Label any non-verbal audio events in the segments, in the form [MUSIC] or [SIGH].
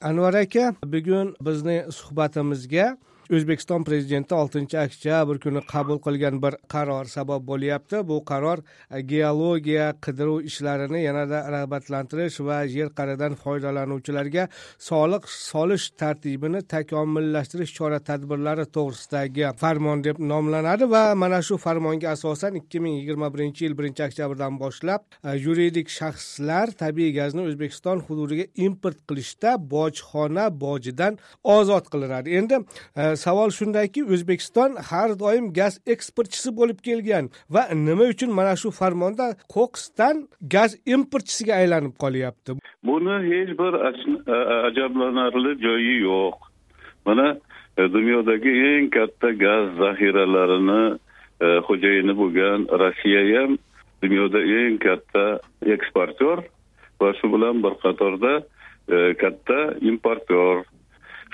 anvar aka bugun bizning suhbatimizga o'zbekiston prezidenti oltinchi oktyabr kuni qabul qilgan bir qaror sabab bo'lyapti. Bu qaror geologiya qidiruv ishlarini yanada rag'batlantirish va yer qa'ridan foydalanuvchilarga soliq solish tartibini takomillashtirish chora tadbirlari to'g'risidagi farmon deb nomlanadi va mana shu farmonga asosan ikki ming yigirma birinchi yil birinchi oktyabrdan boshlab e, yuridik shaxslar tabiiy gazni o'zbekiston hududiga import qilishda bojxona bojidan ozod qilinadi. Endi e, savol shundaki o'zbekiston har doim gaz eksportchisi bo'lib kelgan va nima uchun mana shu farmonda koksdan gaz importchisiga aylanib qolyapti? Buni hech bir ajablanarli joyi yo'q. Mana e, dunyodagi eng katta gaz zaxiralarini e, xo'jayini bo'lgan rossiya ham dunyoda eng katta eksportyor va shu bilan bir qatorda e, katta importyor.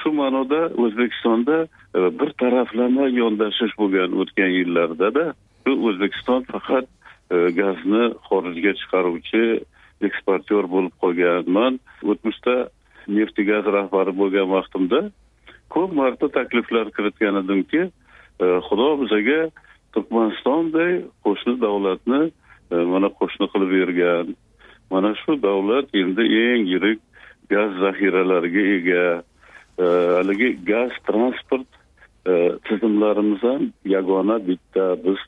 Shu ma'noda o'zbekistonda e, bir taraflama yondashish bo'lgan o'tgan yillardada shu o'zbekiston faqat e, gazni xorijga chiqaruvchi eksportyor bo'lib qolganman o'tmishda neft gaz rahbari bo'lgan vaqtimda ko'p marta takliflar kiritgan edimki e, xudo bizaga turkmanistonday qo'shni davlatni mana qo'shni qilib bergan. Mana shu davlat endi eng yirik gaz zaxiralariga ega. Haligi gaz transport e, tizimlarimiz ham yagona bitta biz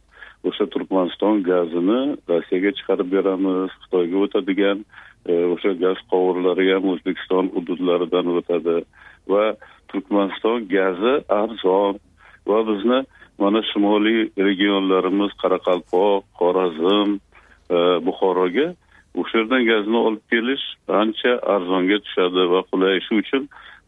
o'sha turkmaniston gazini rossiyaga chiqarib beramiz xitoyga o'tadigan e, o'sha gaz quvurlari ham o'zbekiston hududlaridan o'tadi. Va turkmaniston gazi arzon. Va bizni mana shimoliy regionlarimiz qoraqalpoq xorazm e, buxoroga o'sha yerdan gazni olib kelish ancha arzonga tushadi. Va qulay shu uchun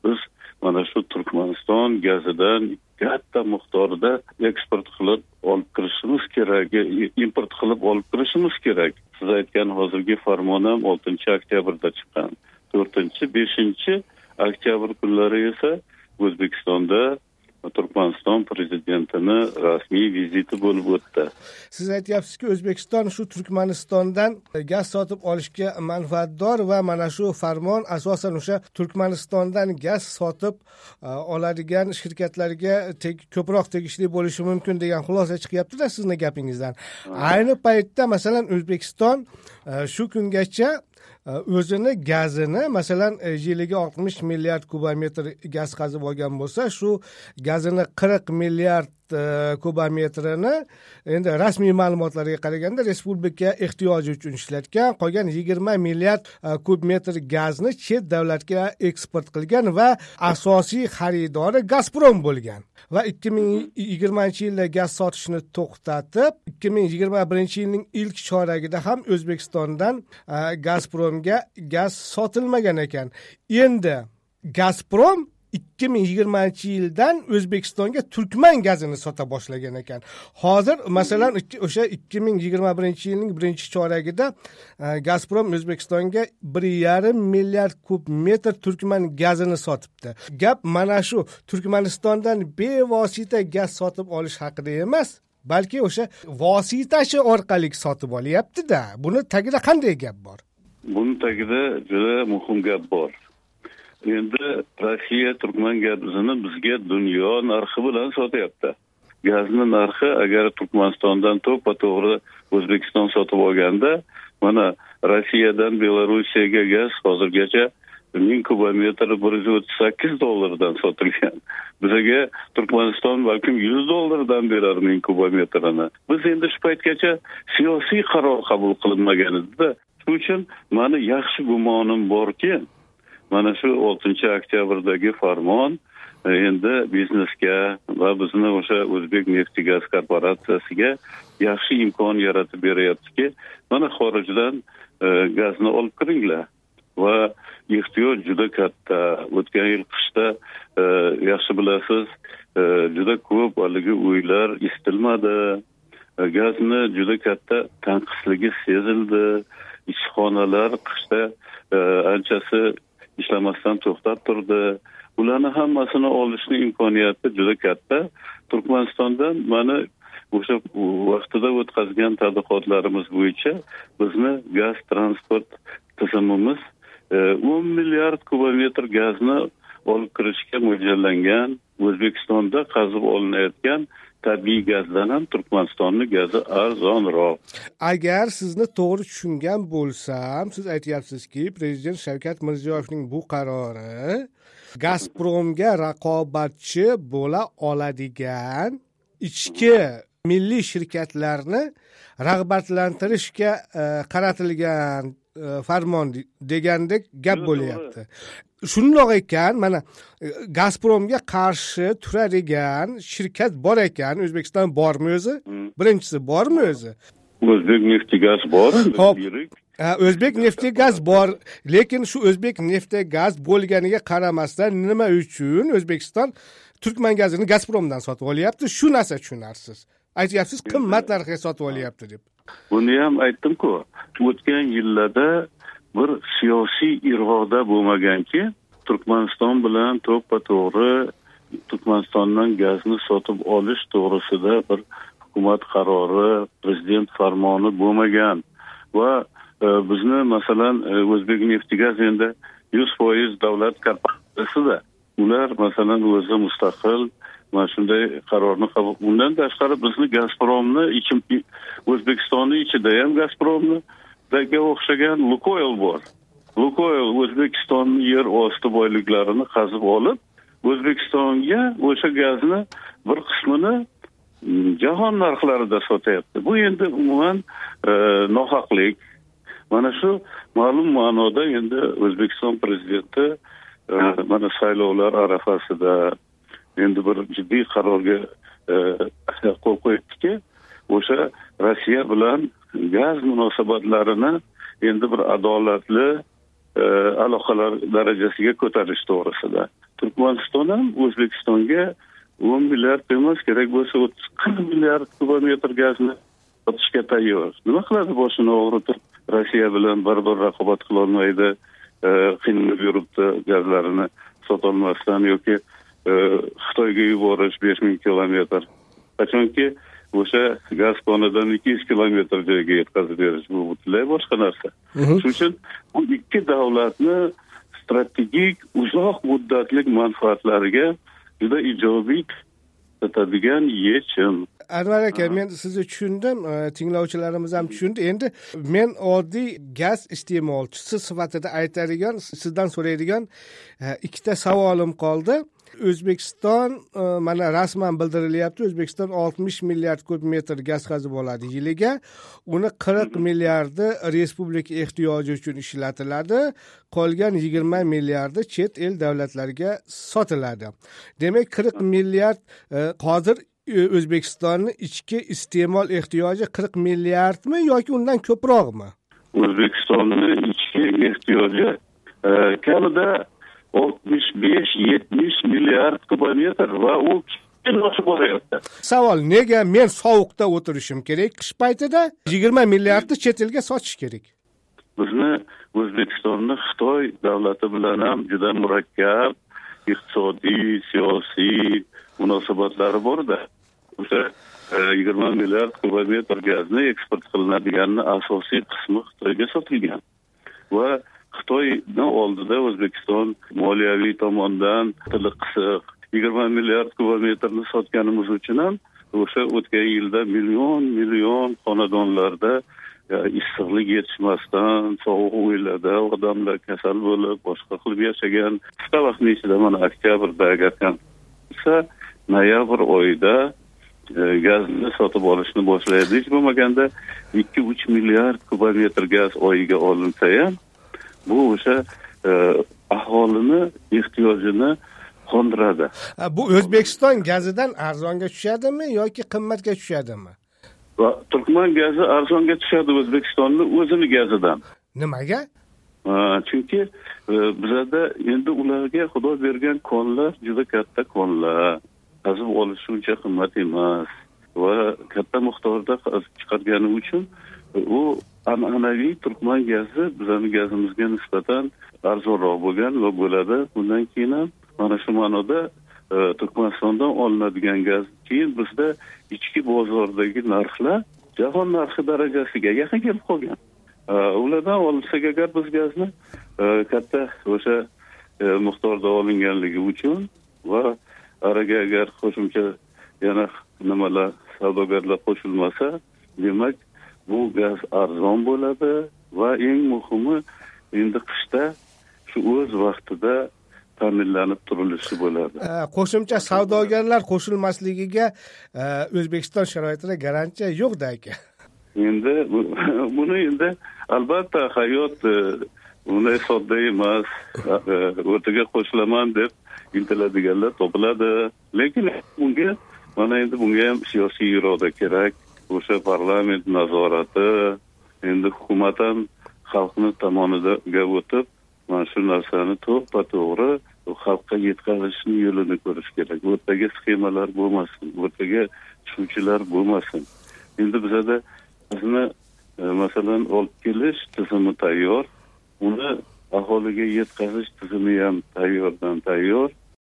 biz mana shu turkmaniston gazidan katta miqdorda eksport qilib olib kirishimiz kerak e, import qilib olib kirishimiz kerak. Siz aytgan hozirgi farmon ham oltinchi oktyabrda chiqqan to'rtinchi beshinchi oktyabr kunlari esa o'zbekistonda turkmaniston prezidentini rasmiy viziti bo'lib o'tdi. Siz aytyapsizki o'zbekiston shu turkmanistondan gaz sotib olishga manfaatdor va mana shu farmon asosan o'sha turkmanistondan gaz sotib e, oladigan shirkatlarga ko'proq tegishli bo'lishi mumkin degan xulosa chiqyaptida sizni gapingizdan. Ayni paytda masalan o'zbekiston e, shu kungacha Э, o'zini gazini masalan e, yiliga oltmish milliard kubometr gaz qazib olgan bo'lsa shu gazini qirq milliard e, kubometrini endi rasmiy ma'lumotlarga qaraganda respublika ehtiyoji uchun ishlatgan qolgan yigirma milliard e, kub metr gazni chet davlatga eksport qilgan va asosiy xaridori gazprom bo'lgan. Va ikki ming yigirmanchi yilda gaz sotishni to'xtatib ikki ming yigirma birinchi yilning ilk choragida ham o'zbekistondan gazpromga gaz sotilmagan ekan. Endi gazprom ikki ming yigirmanchi yildan o'zbekistonga turkman gazini sota boshlagan ekan. Hozir masalan o'sha ikki ming yigirma birinchi yilning birinchi choragida e, gazprom o'zbekistonga bir yarim milliard kub metr turkman gazini sotibdi. Gap mana shu turkmanistondan bevosita gaz sotib olish haqida emas balki o'sha vositachi orqali sotib olyaptida. Buni tagida qanday gap bor? Buni tagida juda muhim gap bor. Endi rossiya turkman gazini bizga dunyo narxi bilan sotyapti. Gazni narxi agar turkmanistondan to'ppa to'g'ri o'zbekiston sotib olganda mana rossiyadan belorussiyaga gaz hozirgacha ming kubometr bir yuz o'ttiz sakkiz dollardan sotilgan. Bizaga turkmaniston balkim yuz dollardan berar ming kubometrini biz endi shu paytgacha siyosiy qaror qabul qilinmagan edida. Shuning uchun mani yaxshi gumonim borki mana shu oltinchi oktyabrdagi farmon e, endi biznesga va bizni o'sha o'zbek nefti gaz korporatsiyasiga yaxshi imkon yaratib beryaptiki mana xorijdan e, gazni olib kiringlar. Va ehtiyoj juda katta. O'tgan yil qishda e, yaxshi bilasiz juda ko'p haligi uylar isitilmadi. Gazni juda katta tanqisligi sezildi. Ishxonalar qishda anchasi ishlamasdan to'xtab turdi. Ularni hammasini olishni imkoniyati juda katta. Turkmanistondan mana o'sha vaqtida o'tkazgan tadqiqotlarimiz bo'yicha bizni gaz transport tizimimiz e, o'n milliard kubometr gazni olib kirishga mo'ljallangan o'zbekistonda qazib olinayotgan tabiiy gazdan ham turkmanistonni gazi arzonroq. Agar sizni to'g'ri tushungan bo'lsam siz aytyapsizki prezident shavkat mirziyoyevning bu qarori gazpromga raqobatchi bo'la oladigan ichki milliy shirkatlarni rag'batlantirishga e, qaratilgan farmon degandek gap bo'lyapti. shundoq ekan mana e, gazpromga qarshi turadigan shirkat bor ekan. O'zbekiston bormi o'zi? Hmm. birinchisi bormi o'zi? O'zbek neftigaz bor ho'p. o'zbek neftegaz bor. Lekin shu o'zbek neftegaz bo'lganiga qaramasdan nima uchun o'zbekiston turkman gazini gazpromdan sotib olyapti? Shu narsa tushunarsiz. Aytyapsiz qimmat narxga sotib olyapti deb buni ham aytdimku o'tgan yillarda bir siyosiy iroda bo'lmaganki turkmaniston bilan to'ppa to'g'ri turkmanistondan gazni sotib olish to'g'risida bir hukumat qarori prezident farmoni bo'lmagan. Va e, bizni masalan e, o'zbek neftigaz endi yuz foiz davlat kompaniyasida ular masalan o'zi mustaqil mana shunday qarorni qabul undan tashqari bizni gazpromni o'zbekistonni ichida ham gazpromni ga o'xshagan lukoyl bor. Lukoyl o'zbekistonni yer osti boyliklarini qazib olib o'zbekistonga o'sha gazni bir qismini mm, jahon narxlarida sotyapti. Bu endi umuman e, nohaqlik. Mana shu ma'lum ma'noda endi o'zbekiston prezidenti e, mana saylovlar arafasida endi bir jiddiy qarorga e, [LAUGHS] qo'l qo'yibdiki o'sha rossiya bilan gaz munosabatlarini endi bir adolatli e, aloqalar darajasiga ko'tarish to'g'risida. Turkmaniston ham o'zbekistonga o'n milliard emas kerak bo'lsa o'ttiz qirq milliard kubometr gazni sotishga tayyor. Nima qiladi boshini og'ritib rossiya bilan baribir raqobat qilolmaydi e, qiynalib yuribdi gazlarini sotolmasdan yoki xitoyga yuborish besh ming kilometr qachonki o'sha gaz konidan ikki yuz kilometr joyga yetkazib berish bu butunlay boshqa narsa shuning uchun bu ikki davlatni strategik uzoq muddatli manfaatlariga juda ijobiy o'tadigan yechim anvar aka men sizni tushundim tinglovchilarimiz ham tushundi endi men oddiy gaz iste'molchisi sifatida aytadigan sizdan so'raydigan ikkita savolim qoldi o'zbekiston e, mana rasman bildirilyapti o'zbekiston oltmish milliard kub metr gaz qazib oladi yiliga. Uni qirq milliardi respublika ehtiyoji uchun ishlatiladi. Qolgan yigirma milliardi chet el davlatlariga sotiladi. Demak qirq milliard e, hozir e, o'zbekistonni ichki iste'mol ehtiyoji qirq milliardmi yoki undan ko'proqmi? O'zbekistonni ichki ehtiyoji kamida oltmish besh yetmish milliard kubometr va u oshib boryapti. Savol nega men sovuqda o'tirishim kerak qish paytida? Yigirma milliardni chet elga sotish kerak. Bizni o'zbekistonni xitoy davlati bilan ham juda murakkab iqtisodiy siyosiy munosabatlari borda o'sha e, yigirma milliard kubometr gazni eksport qilinadiganini asosiy qismi xitoyga sotilgan va xitoyni oldida o'zbekiston moliyaviy tomondan tili qisiq yigirma milliard kubometrni sotganimiz uchun ham o'sha o'tgan yilda million million xonadonlarda e, issiqlik yetishmasdan sovuq uylarda odamlar kasal bo'lib boshqa qilib yashagan. Qisqa vaqtni ichida mana oktyabrda agar bo'lsa noyabr oyida e, gazni sotib olishni boshlaydi. Hech bo'lmaganda ikki uch milliard kubometr gaz oyiga olinsa ham bu o'sha e, aholini ehtiyojini qondiradi. Bu o'zbekiston gazidan arzonga tushadimi yoki qimmatga tushadimi? Va turkman gazi arzonga tushadi o'zbekistonni o'zini gazidan. Nimaga? Chunki e, bizada endi ularga xudo bergan konlar juda katta konlar. Qazib olish uncha qimmat emas. Va katta miqdorda chiqargani uchun u an'anaviy turkman gazi bizani gazimizga nisbatan arzonroq bo'lgan va bo'ladi. Bundan keyin ham mana shu ma'noda e, turkmanistondan olinadigan gaz keyin bizda ichki bozordagi narxlar jahon narxi darajasiga yaqin kelib qolgan. E, ulardan olsak agar biz gazni e, katta o'sha miqdorda olinganligi uchun va araga agar qo'shimcha yana nimalar savdogarlar qo'shilmasa demak bu gaz arzon bo'ladi va eng muhimi endi qishda shu o'z vaqtida ta'minlanib turilishi bo'ladi. Qo'shimcha savdogarlar qo'shilmasligiga o'zbekiston sharoitida garantiya yo'qda aka. Endi [LAUGHS] buni endi albatta hayot unday sodda emas o'rtaga qo'shilaman deb intiladiganlar topiladi. Lekin bunga mana endi bunga ham siyosiy iroda kerak o'sha parlament nazorati. Endi hukumat ham xalqni tomoniga o'tib mana shu narsani to'ppa to'g'ri xalqqa yetkazishni yo'lini ko'rish kerak. O'rtaga sxemalar bo'lmasin o'rtaga tushuvchilar bo'lmasin. Endi bizada bizni e, masalan olib kelish tizimi tayyor uni aholiga yetkazish tizimi ham tayyordan tayyor.